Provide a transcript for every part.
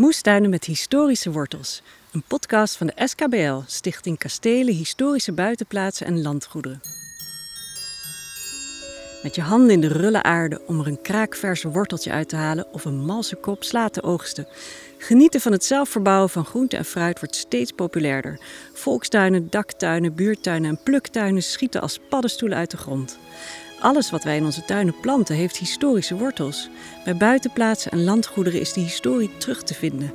Moestuinen met historische wortels. Een podcast van de SKBL, Stichting Kastelen, Historische Buitenplaatsen en Landgoederen. Met je handen in de rulle aarde om er een kraakverse worteltje uit te halen of een malse kop sla te oogsten. Genieten van het zelfverbouwen van groente en fruit wordt steeds populairder. Volkstuinen, daktuinen, buurtuinen en pluktuinen schieten als paddenstoelen uit de grond. Alles wat wij in onze tuinen planten heeft historische wortels. Bij buitenplaatsen en landgoederen is die historie terug te vinden.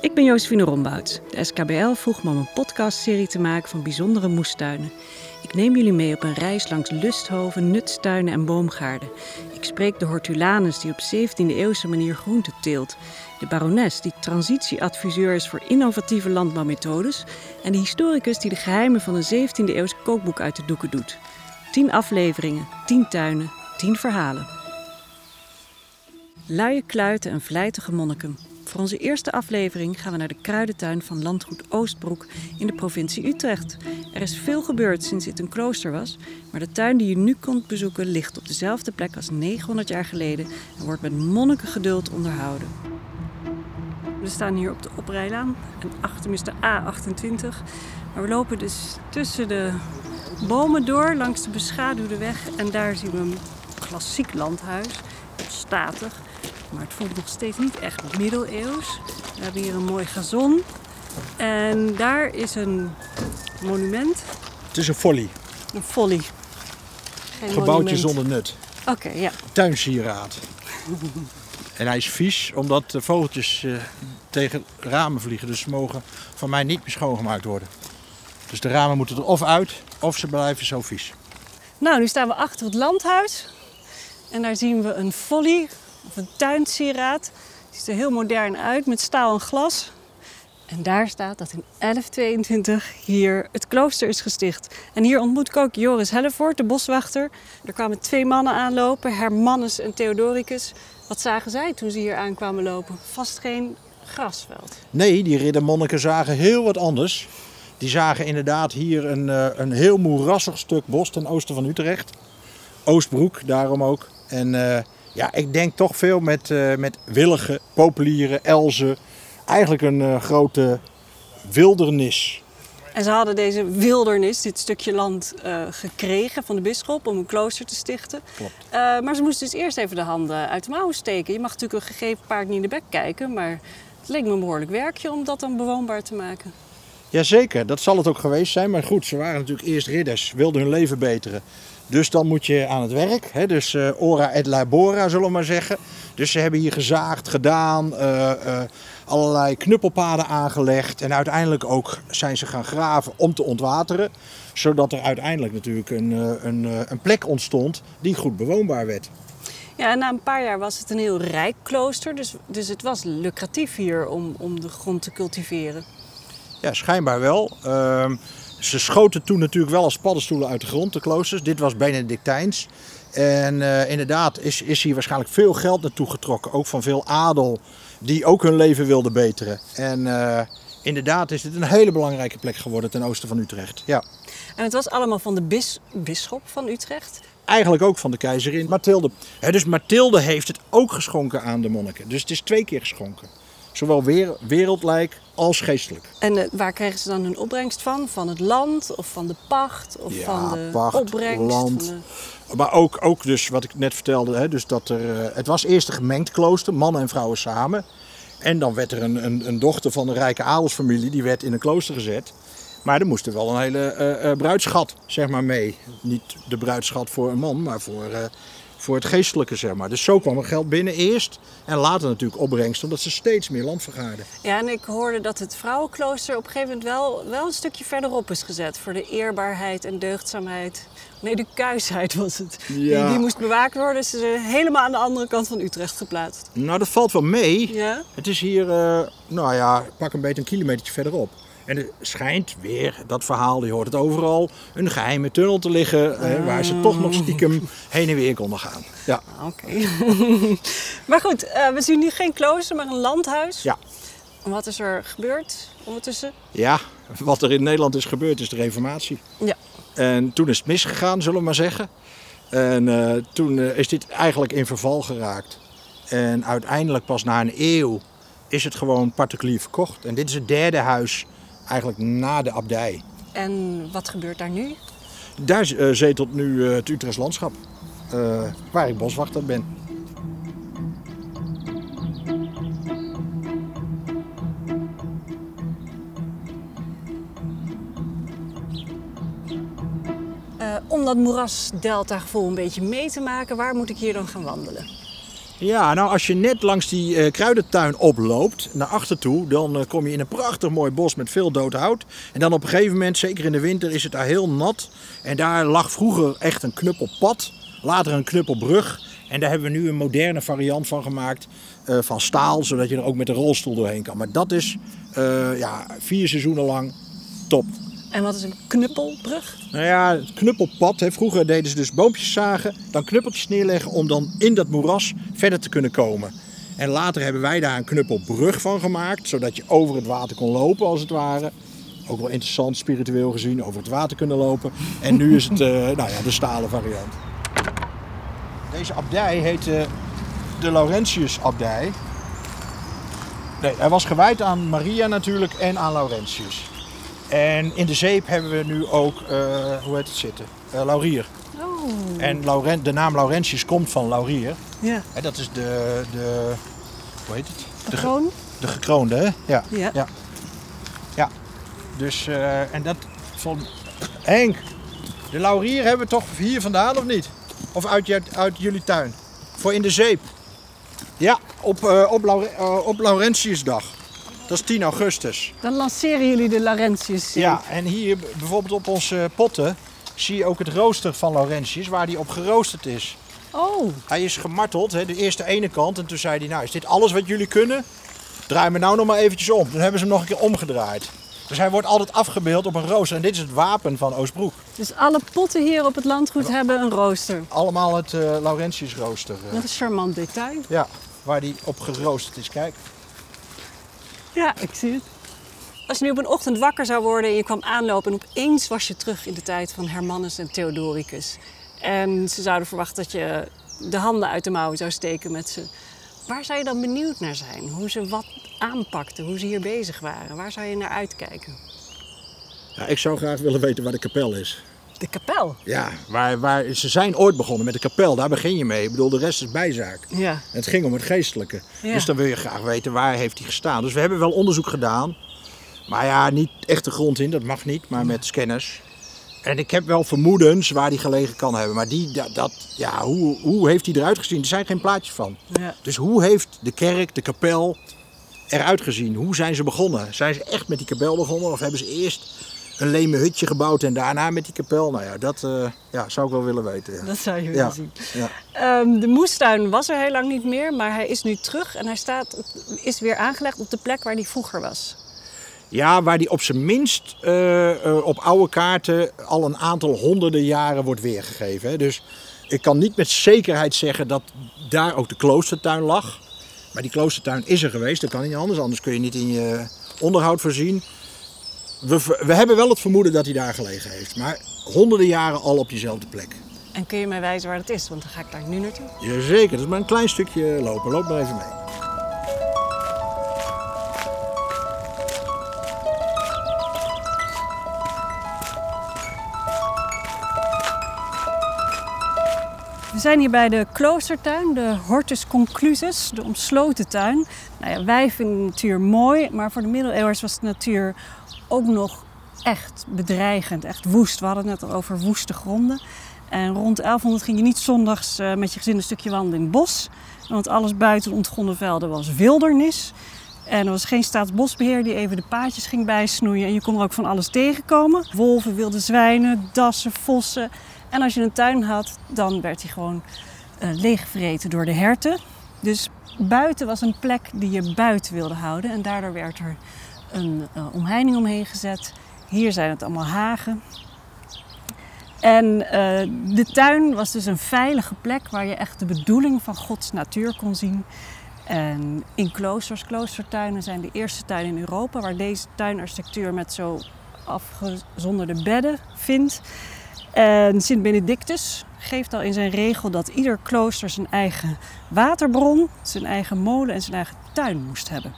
Ik ben Josephine Rombout. De SKBL vroeg me om een podcastserie te maken van bijzondere moestuinen. Ik neem jullie mee op een reis langs lusthoven, nutstuinen en boomgaarden. Ik spreek de hortulanus die op 17e-eeuwse manier groenten teelt. De barones die transitieadviseur is voor innovatieve landbouwmethodes. En de historicus die de geheimen van een 17e-eeuws kookboek uit de doeken doet. 10 afleveringen, 10 tuinen, 10 verhalen. Luie kluiten en vlijtige monniken. Voor onze eerste aflevering gaan we naar de kruidentuin van landgoed Oostbroek in de provincie Utrecht. Er is veel gebeurd sinds dit een klooster was, maar de tuin die je nu kunt bezoeken ligt op dezelfde plek als 900 jaar geleden en wordt met monnikengeduld onderhouden. We staan hier op de oprijlaan en achter is de A28. Maar we lopen dus tussen de bomen door langs de beschaduwde weg. En daar zien we een klassiek landhuis. Statig. Maar het voelt nog steeds niet echt middeleeuws. We hebben hier een mooi gazon. En daar is een monument. Het is een folly. Een folly. Geen Gebouwtje monument. zonder nut. Oké, ja. Tuinsieraad. en hij is vies omdat de vogeltjes eh, tegen ramen vliegen. Dus ze mogen van mij niet meer schoongemaakt worden. Dus de ramen moeten er of uit of ze blijven zo vies. Nou, nu staan we achter het landhuis. En daar zien we een folly, of een tuinsieraad. Die ziet er heel modern uit met staal en glas. En daar staat dat in 1122 hier het klooster is gesticht. En hier ontmoet ik ook Joris Hellevoort, de boswachter. Er kwamen twee mannen aanlopen, Hermannus en Theodoricus. Wat zagen zij toen ze hier aankwamen lopen? Vast geen grasveld. Nee, die riddermonniken zagen heel wat anders. Die zagen inderdaad hier een, eh, een heel moerassig stuk bos ten oosten van Utrecht. Oostbroek, daarom ook. En eh, ja, ik denk toch veel met, eh, met willigen, populieren, elzen. Eigenlijk een grote wildernis. En ze hadden deze wildernis, dit stukje land, gekregen van de bisschop om een klooster te stichten. Klopt. Maar ze moesten dus eerst even de handen uit de mouwen steken. Je mag natuurlijk een gegeven paard niet in de bek kijken, maar het leek me een behoorlijk werkje om dat dan bewoonbaar te maken. Jazeker, dat zal het ook geweest zijn. Maar goed, ze waren natuurlijk eerst ridders, wilden hun leven beteren. Dus dan moet je aan het werk. Hè? Dus eh, ora et labora, zullen we maar zeggen. Dus ze hebben hier gezaagd, gedaan, eh, eh, allerlei knuppelpaden aangelegd. En uiteindelijk ook zijn ze gaan graven om te ontwateren. Zodat er uiteindelijk natuurlijk een, een, een plek ontstond die goed bewoonbaar werd. Ja, en na een paar jaar was het een heel rijk klooster, dus, dus het was lucratief hier om, om de grond te cultiveren. Ja, schijnbaar wel. Ehm, ze schoten toen natuurlijk wel als paddenstoelen uit de grond, de kloosters. Dit was Benedictijns. En eh, inderdaad is, is hier waarschijnlijk veel geld naartoe getrokken. Ook van veel adel die ook hun leven wilde beteren. En eh, inderdaad is dit een hele belangrijke plek geworden ten oosten van Utrecht. Ja. En het was allemaal van de bis, bisschop van Utrecht. Eigenlijk ook van de keizerin Mathilde. Dus Mathilde heeft het ook geschonken aan de monniken. Dus het is twee keer geschonken. Zowel weer, wereldlijk als geestelijk. En eh, waar kregen ze dan hun opbrengst van? Van het land of van de pacht of Ja, van de pacht, opbrengst? land. van de- Maar ook, ook dus wat ik net vertelde, hè, dus dat er, eh, het was eerst een gemengd klooster, mannen en vrouwen samen. En dan werd er een, een, een dochter van een rijke adelsfamilie, die werd in een klooster gezet. Maar er moest er wel een hele eh, bruidschat zeg maar, mee. Niet de bruidschat voor een man, maar voor, voor het geestelijke. Zeg maar. Dus zo kwam er geld binnen eerst. En later natuurlijk opbrengst, omdat ze steeds meer land vergaarden. Ja, en ik hoorde dat het vrouwenklooster op een gegeven moment wel, wel een stukje verderop is gezet. Voor de eerbaarheid en deugdzaamheid. Nee, de kuisheid was het. Ja. Die, die moest bewaakt worden. Dus ze zijn helemaal aan de andere kant van Utrecht geplaatst. Nou, dat valt wel mee. Ja? Het is hier, eh, nou ja, pak een beetje een kilometertje verderop. En er schijnt weer, dat verhaal, je hoort het overal, een geheime tunnel te liggen eh, waar ze toch nog stiekem heen en weer konden gaan. Ja, Ah, Oké. maar goed, eh, we zien nu geen klooster, maar een landhuis. ja. En Wat is er gebeurd ondertussen? ja, wat er in Nederland is gebeurd is de reformatie. Ja. En toen is het misgegaan, zullen we maar zeggen. En eh, toen is dit eigenlijk in verval geraakt. En uiteindelijk pas na een eeuw is het gewoon particulier verkocht. En dit is het derde huis eigenlijk na de abdij. En wat gebeurt daar nu? Daar uh, zetelt nu uh, het Utrechts landschap, uh, waar ik boswachter ben. om dat moerasdelta-gevoel een beetje mee te maken, waar moet ik hier dan gaan wandelen? Ja, nou als je net langs die uh, kruidentuin oploopt, naar achter toe, dan uh, kom je in een prachtig mooi bos met veel dood hout. En dan op een gegeven moment, zeker in de winter, is het daar heel nat. En daar lag vroeger echt een knuppelpad, later een knuppelbrug. En daar hebben we nu een moderne variant van gemaakt, uh, van staal, zodat je er ook met een rolstoel doorheen kan. Maar dat is ja, vier seizoenen lang top. En wat is een knuppelbrug? Nou ja, het knuppelpad. Hè. Vroeger deden ze dus boompjes zagen, dan knuppeltjes neerleggen om dan in dat moeras verder te kunnen komen. En later hebben wij daar een knuppelbrug van gemaakt, zodat je over het water kon lopen als het ware. Ook wel interessant, spiritueel gezien, over het water kunnen lopen. En nu is het uh, nou ja, de stalen variant. Deze abdij heet uh, de Laurentius-abdij. Nee, hij was gewijd aan Maria natuurlijk en aan Laurentius. En in de zeep hebben we nu ook, uh, hoe heet het zitten? Uh, laurier. Oh. En Laurent, de naam Laurentius komt van laurier. Ja. En dat is de, de hoe heet het? De, kroon? De gekroonde, hè? Ja. Ja. ja. ja. Dus, uh, en dat van... Henk, de laurier hebben we toch hier vandaan of niet? Of uit, uit jullie tuin? Voor in de zeep. Ja, op, op, Laure, op Laurentiusdag. Dat is 10 augustus. Dan lanceren jullie de Laurentius. Ja, en hier bijvoorbeeld op onze potten zie je ook het rooster van Laurentius, waar die op geroosterd is. Oh. Hij is gemarteld, hè, de eerste ene kant. En toen zei hij, nou is dit alles wat jullie kunnen? Draai me nou nog maar eventjes om. Dan hebben ze hem nog een keer omgedraaid. Dus hij wordt altijd afgebeeld op een rooster. En dit is het wapen van Oostbroek. Dus alle potten hier op het landgoed hebben een rooster? Allemaal het uh, Laurentius rooster. Dat is een charmant detail. Ja, waar die op geroosterd is. Kijk. Ja, ik zie het. Als je nu op een ochtend wakker zou worden en je kwam aanlopen en opeens was je terug in de tijd van Hermannus en Theodoricus. En ze zouden verwachten dat je de handen uit de mouwen zou steken met ze. Waar zou je dan benieuwd naar zijn? Hoe ze wat aanpakten, hoe ze hier bezig waren? Waar zou je naar uitkijken? Ja, ik zou graag willen weten waar de kapel is. De kapel? Ja, waar, waar, ze zijn ooit begonnen met de kapel, daar begin je mee. Ik bedoel, de rest is bijzaak. Ja. Het ging om het geestelijke. Ja. Dus dan wil je graag weten waar heeft hij gestaan. Dus we hebben wel onderzoek gedaan. Maar ja, niet echt de grond in, dat mag niet, maar met scanners. En ik heb wel vermoedens waar die gelegen kan hebben. Maar die, dat, dat, ja, hoe, hoe heeft hij eruit gezien? Er zijn geen plaatjes van. Ja. Dus hoe heeft de kerk, de kapel eruit gezien? Hoe zijn ze begonnen? Zijn ze echt met die kapel begonnen? Of hebben ze eerst een leme hutje gebouwd en daarna met die kapel. Nou ja, dat uh, ja, zou ik wel willen weten. Ja. Dat zou je willen zien. Ja. Um, de moestuin was er heel lang niet meer, maar hij is nu terug en hij staat, is weer aangelegd op de plek waar hij vroeger was. Ja, waar die op zijn minst uh, uh, op oude kaarten al een aantal honderden jaren wordt weergegeven. Hè. Dus ik kan niet met zekerheid zeggen dat daar ook de kloostertuin lag. Maar die kloostertuin is er geweest, dat kan niet anders. Anders kun je niet in je onderhoud voorzien. We, we, hebben wel het vermoeden dat hij daar gelegen heeft. Maar honderden jaren al op diezelfde plek. En kun je mij wijzen waar dat is? Want dan ga ik daar nu naartoe. Jazeker, dat is maar een klein stukje lopen. Loop maar even mee. We zijn hier bij de kloostertuin, de Hortus Conclusus, de omsloten tuin. Nou ja, wij vinden de natuur mooi, maar voor de middeleeuwers was de natuur ook nog echt bedreigend, echt woest. We hadden het net al over woeste gronden. En rond 1100 ging je niet zondags uh, met je gezin een stukje wandelen in het bos. Want alles buiten de ontgonnen velden was wildernis. En er was geen staatsbosbeheer die even de paadjes ging bijsnoeien. En je kon er ook van alles tegenkomen. Wolven, wilde zwijnen, dassen, vossen. En als je een tuin had, dan werd hij gewoon uh, leeggevreten door de herten. Dus buiten was een plek die je buiten wilde houden. En daardoor werd er een uh, omheining omheen gezet. Hier zijn het allemaal hagen. En uh, de tuin was dus een veilige plek waar je echt de bedoeling van Gods natuur kon zien. En in kloosters, kloostertuinen zijn de eerste tuinen in Europa waar deze tuinarchitectuur met zo afgezonderde bedden vindt. En Sint Benedictus geeft al in zijn regel dat ieder klooster zijn eigen waterbron, zijn eigen molen en zijn eigen tuin moest hebben.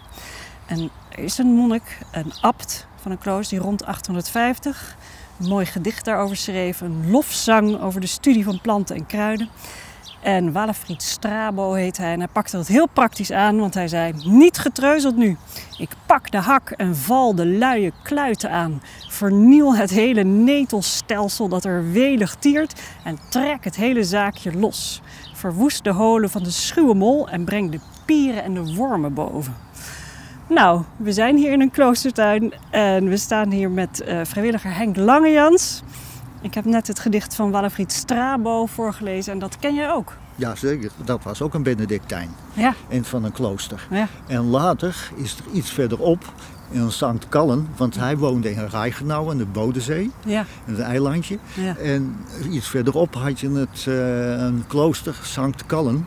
En er is een monnik, een abt van een klooster die rond 850 een mooi gedicht daarover schreef, een lofzang over de studie van planten en kruiden. En Walafried Strabo heet hij en hij pakte het heel praktisch aan, want hij zei: Niet getreuzeld nu. Ik pak de hak en val de luie kluiten aan. Verniel het hele netelstelsel dat er welig tiert en trek het hele zaakje los. Verwoest de holen van de schuwe mol en breng de pieren en de wormen boven. Nou, we zijn hier in een kloostertuin en we staan hier met uh, vrijwilliger Henk Langejans. Ik heb net het gedicht van Walafried Strabo voorgelezen en dat ken jij ook. Ja, zeker. Dat was ook een Benedictijn. Ja. En van een klooster. Ja. En later is er iets verderop in Sankt Kallen, want hij woonde in Reichenau aan de Bodensee, ja. een eilandje. Ja. En iets verderop had je het, uh, een klooster, Sankt Kallen.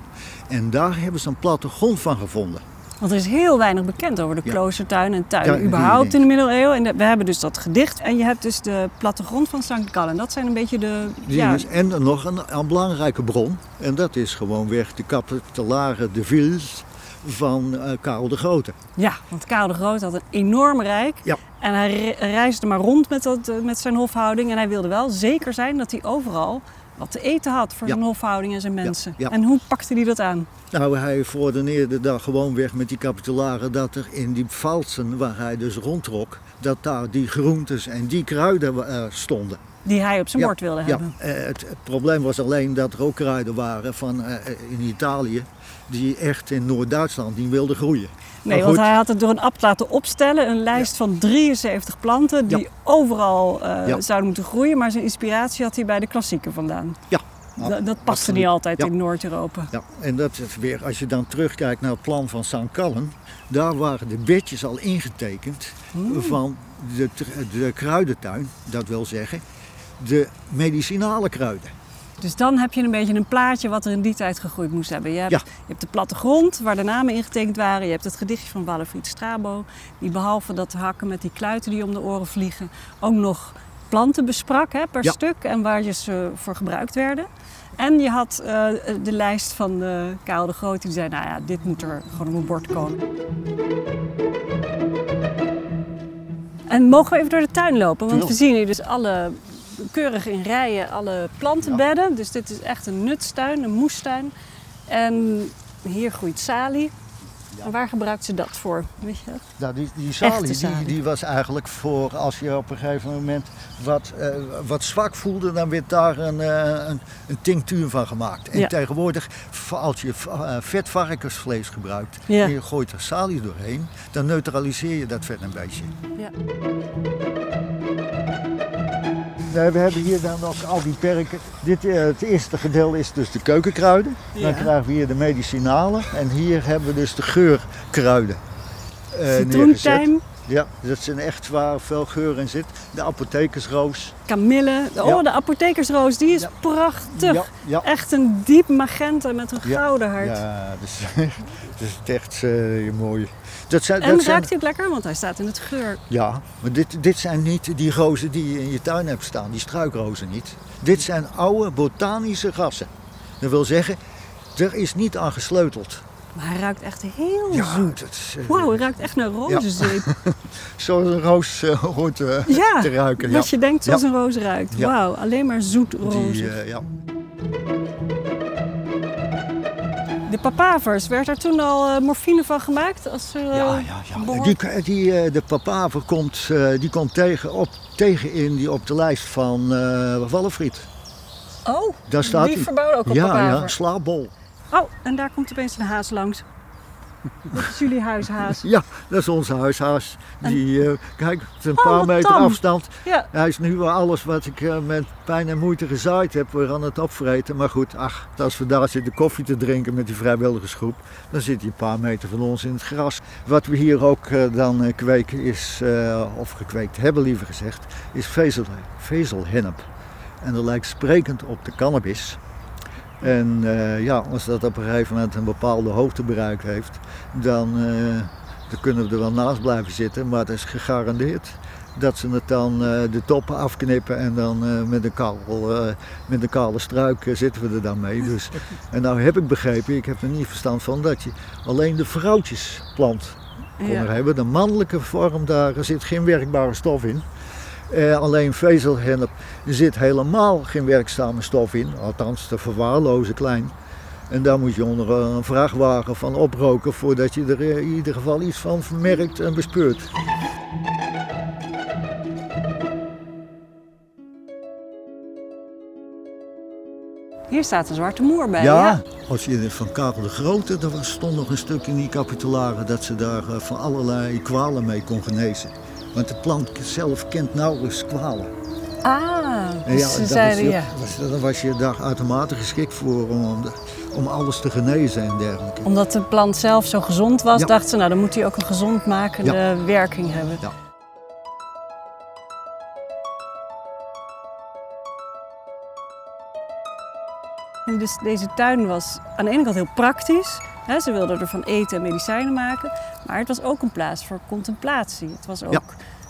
En daar hebben ze een plattegrond van gevonden. Want er is heel weinig bekend over de Ja. kloostertuin en tuinen Ja, überhaupt in de middeleeuwen. En de- we hebben dus dat gedicht en je hebt dus de plattegrond van St. Gallen. Dat zijn een beetje de... Ja. En nog een, een belangrijke bron. En dat is gewoonweg de Capitulare de Villes van eh, Karel de Grote. ja, want Karel de Groot had een enorm rijk. Ja. En hij re- reisde maar rond met, dat, eh, met zijn hofhouding. En hij wilde wel zeker zijn dat hij overal wat te eten had voor Ja. zijn hofhouding en zijn mensen. ja. En hoe pakte hij dat aan? Nou, hij verordeneerde daar gewoon weg met die capitularen dat er in die valsen waar hij dus rondtrok, dat daar die groentes en die kruiden eh, stonden. Die hij op zijn Ja, bord wilde Ja, hebben. eh, het, het probleem was alleen dat er ook kruiden waren van, eh, in Italië die echt in Noord-Duitsland niet wilden groeien. Nee, want hij had het door een abt laten opstellen. Een lijst van 73 planten die Ja. overal eh, Ja. zouden moeten groeien. Maar zijn inspiratie had hij bij de klassieken vandaan. Ja, Da- dat paste niet altijd in Noord-Europa. Ja, en dat is weer, als je dan terugkijkt naar het plan van St. Callen, daar waren de bedjes al ingetekend van de, de kruidentuin, dat wil zeggen de medicinale kruiden. Dus dan heb je een beetje een plaatje wat er in die tijd gegroeid moest hebben. Je hebt, Ja. je hebt de plattegrond waar de namen ingetekend waren. Je hebt het gedichtje van Wallenfried Strabo. Die behalve dat hakken met die kluiten die om de oren vliegen... ook nog planten besprak hè, per Ja. stuk en waar je ze voor gebruikt werden. En je had eh, de lijst van eh Karel de Groot die zei... nou ja, dit moet er gewoon op een bord komen. En mogen we even door de tuin lopen? Want we zien hier dus alle keurig in rijen alle plantenbedden. Dus dit is echt een nutstuin, een moestuin. En hier groeit salie. En waar gebruikt ze dat voor? Weet je? Nou, die, die salie, die, die was eigenlijk voor als je op een gegeven moment wat, eh, wat zwak voelde, dan werd daar een, eh, een, een tinctuur van gemaakt. En Ja. tegenwoordig, als je eh, vet varkensvlees gebruikt Ja. en je gooit er salie doorheen, dan neutraliseer je dat vet een beetje. Ja. Nee, we hebben hier dan ook al die perken. Dit, eh, het eerste gedeelte is dus de keukenkruiden. Ja. Dan krijgen we hier de medicinale. En hier hebben we dus de geurkruiden. eh. Citroentijm, Ja, dat zijn echt waar veel geur in zit. De apothekersroos. kamille. Oh, Ja. de apothekersroos, die is Ja. prachtig. Ja, ja. Echt een diep magenta met een gouden hart. Ja, dat is, dat is echt eh, mooi. Dat zijn, En dat zijn, ruikt hij ook lekker? Want hij staat in het geur. ja, maar dit, dit zijn niet die rozen die je in je tuin hebt staan, die struikrozen niet. Dit zijn oude botanische gassen. Dat wil zeggen, er is niet aan gesleuteld. Maar hij ruikt echt heel Ja, zoet. is, eh, Wauw, hij ruikt echt naar rozenzeep. Zoals een roos eh, hoort eh, Ja, te ruiken. Ja. wat je denkt zoals Ja. een roos ruikt. Ja. Wauw, alleen maar zoet Die, roze. eh, ja. Papavers, werd er toen al eh, morfine van gemaakt? Als, eh, Ja, ja, ja. Die, die, eh, de papaver komt, eh, die komt tegen, op, tegen in die op de lijst van eh Wallenfried. Oh, Daar staat die verbouwde ook op Ja, papaver. ja, slaapbol. Oh, en daar komt opeens een haas langs. Dat is jullie huishaas. Ja, dat is onze huishaas. Die, eh, kijk, het is een Oh, paar meter tam. afstand. Ja, Hij is nu wel alles wat ik eh, met pijn en moeite gezaaid heb weer aan het opvreten. Maar goed, ach, als we daar zitten koffie te drinken met die vrijwilligersgroep, dan zit hij een paar meter van ons in het gras. Wat we hier ook eh, dan kweken is, of gekweekt hebben liever gezegd, is vezel, vezelhennep. En dat lijkt sprekend op de cannabis. En eh, ja, als dat op een gegeven moment een bepaalde hoogte bereikt heeft, dan, eh, dan kunnen we er wel naast blijven zitten. Maar het is gegarandeerd dat ze het dan eh, de toppen afknippen en dan met, een kaal, eh, met een kale struik zitten we er dan mee. Dus, en nou heb ik begrepen, ik heb er niet verstand van, dat je alleen de vrouwtjesplant kon Ja. hebben. De mannelijke vorm, daar zit geen werkbare stof in. Eh, alleen vezelhennep, zit helemaal geen werkzame stof in, althans te verwaarlozen klein. En daar moet je onder een vrachtwagen van oproken voordat je er eh, in ieder geval iets van merkt en bespeurt. Hier staat een zwarte moer bij. Ja, als je van Karel de Grote, er stond nog een stuk in die capitularen dat ze daar eh, van allerlei kwalen mee kon genezen. Want de plant zelf kent nauwelijks kwalen. Ah, dus ze zeiden ja. dan was je daar uitermate geschikt voor om, om alles te genezen en dergelijke. Omdat de plant zelf zo gezond was, Ja. dachten ze, nou dan moet hij ook een gezondmakende werking hebben. Ja. Dus deze tuin was aan de ene kant heel praktisch. Hè, ze wilden ervan eten en medicijnen maken. Maar het was ook een plaats voor contemplatie. Het was ook Ja.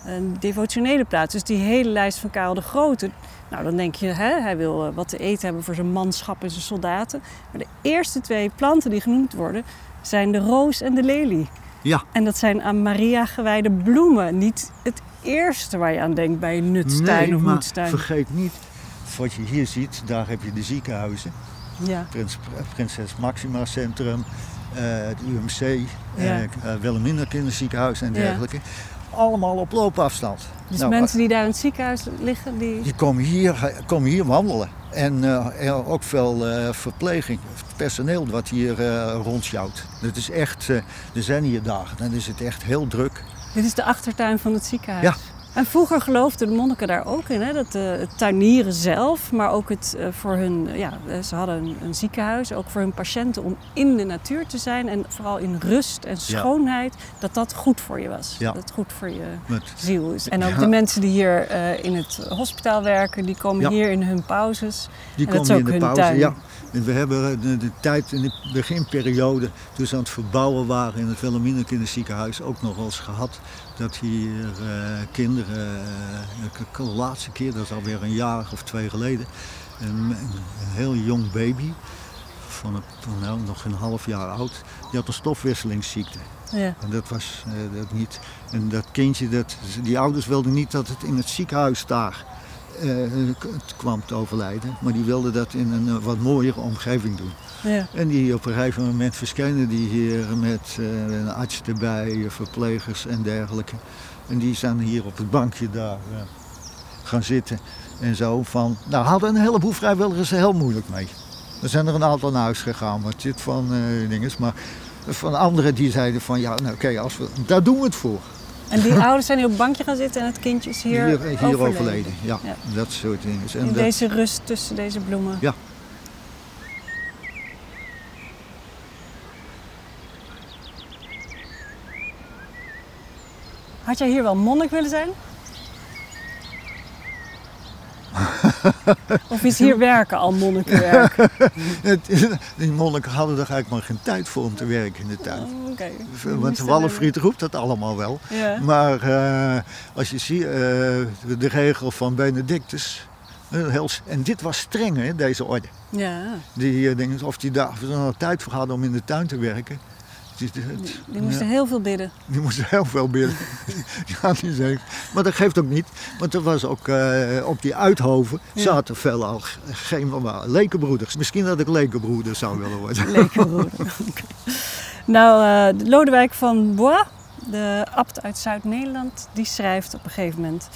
een devotionele plaats. Dus die hele lijst van Karel de Grote. Nou, dan denk je, hè, hij wil eh, wat te eten hebben voor zijn manschap en zijn soldaten. Maar de eerste twee planten die genoemd worden, zijn de roos en de lelie. Ja, En dat zijn aan Maria gewijde bloemen. Niet het eerste waar je aan denkt bij een nutstuin nee, of maar moedstuin. vergeet niet, wat je hier ziet, daar heb je de ziekenhuizen. Ja. Prins, Prinses Maxima Centrum, eh, het UMC, Ja. eh, eh, Wilhelmina Kinderziekenhuis en Ja. dergelijke. Allemaal op loopafstand. Dus Nou, mensen die daar in het ziekenhuis liggen, die... Die komen hier, komen hier wandelen. En ook veel verpleging, personeel wat hier rondsjouwt. Het is echt, er zijn hier dagen, dan is het echt heel druk. Dit is de achtertuin van het ziekenhuis. Ja. En vroeger geloofden de monniken daar ook in, hè? dat eh, het tuinieren zelf, maar ook het eh, voor hun, ja, eh, ze hadden een, een ziekenhuis, ook voor hun patiënten om in de natuur te zijn en vooral in rust en schoonheid, dat dat goed voor je was. Ja. Dat het goed voor je Met, ziel is. En ook Ja. de mensen die hier in het hospitaal werken, die komen hier in hun pauzes. die En dat is komen in ook de hun pauze. tuin. We hebben eh, de, de tijd in de beginperiode, toen ze aan het verbouwen waren in het Wilhelmina Kinderziekenhuis, ook nog wel eens gehad. Dat hier eh, kinderen, eh, de laatste keer, dat is alweer een jaar of twee geleden, een, een heel jong baby, van, van nou, nog een half jaar oud, die had een stofwisselingsziekte. Ja. En dat was dat niet. En dat kindje, dat, die ouders wilden niet dat het in het ziekenhuis daar het kwam te overlijden. Maar die wilden dat in een eh, wat mooiere omgeving doen. Ja. En die op een gegeven moment verschenen die hier met eh, een arts erbij, verplegers en dergelijke. En die zijn hier op het bankje daar eh, gaan zitten. En zo van, nou hadden een heleboel vrijwilligers er heel moeilijk mee. Er zijn er een aantal naar huis gegaan, wat zit van eh dinges. Maar van anderen die zeiden van, ja nou oké, als we, daar doen we het voor. En die ouders zijn hier op het bankje gaan zitten en het kindje is hier, Hier, hier overleden. Ja, Ja. dat soort dingen. En In dat- deze rust tussen deze bloemen. Ja. Had jij hier wel monnik willen zijn? Of is hier werken al monnikenwerk? Die monniken hadden er eigenlijk maar geen tijd voor om te werken in de tuin. Oh. Want Wallenfried roept dat allemaal wel. Ja. Maar eh, als je ziet, eh, de regel van Benedictus. eh, en dit was streng, hè, deze orde. ja. Die dingen, of die daar of nog tijd voor hadden om in de tuin te werken. Die, Die moesten ja, heel veel bidden. die moesten heel veel binnen. ja, die maar dat geeft ook niet. Want er was ook eh, op die uithoven Ja. zaten veel al geen maar lekenbroeders. Misschien dat ik lekenbroeder zou willen worden. Lekenbroeder. Nou, eh, de Lodewijk van Bois, de abt uit Zuid-Nederland, die schrijft op een gegeven moment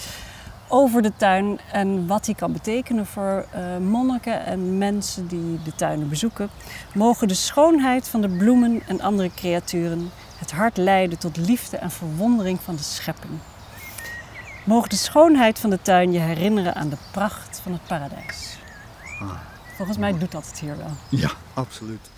over de tuin en wat die kan betekenen voor eh, monniken en mensen die de tuinen bezoeken. Mogen de schoonheid van de bloemen en andere creaturen het hart leiden tot liefde en verwondering van de schepping. Mogen de schoonheid van de tuin je herinneren aan de pracht van het paradijs. Volgens mij doet dat het hier wel. Ja, absoluut.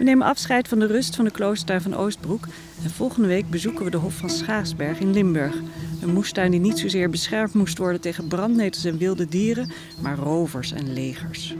We nemen afscheid van de rust van de kloostertuin van Oostbroek en volgende week bezoeken we de Hof van Schaarsberg in Limburg. Een moestuin die niet zozeer beschermd moest worden tegen brandnetels en wilde dieren, maar rovers en legers.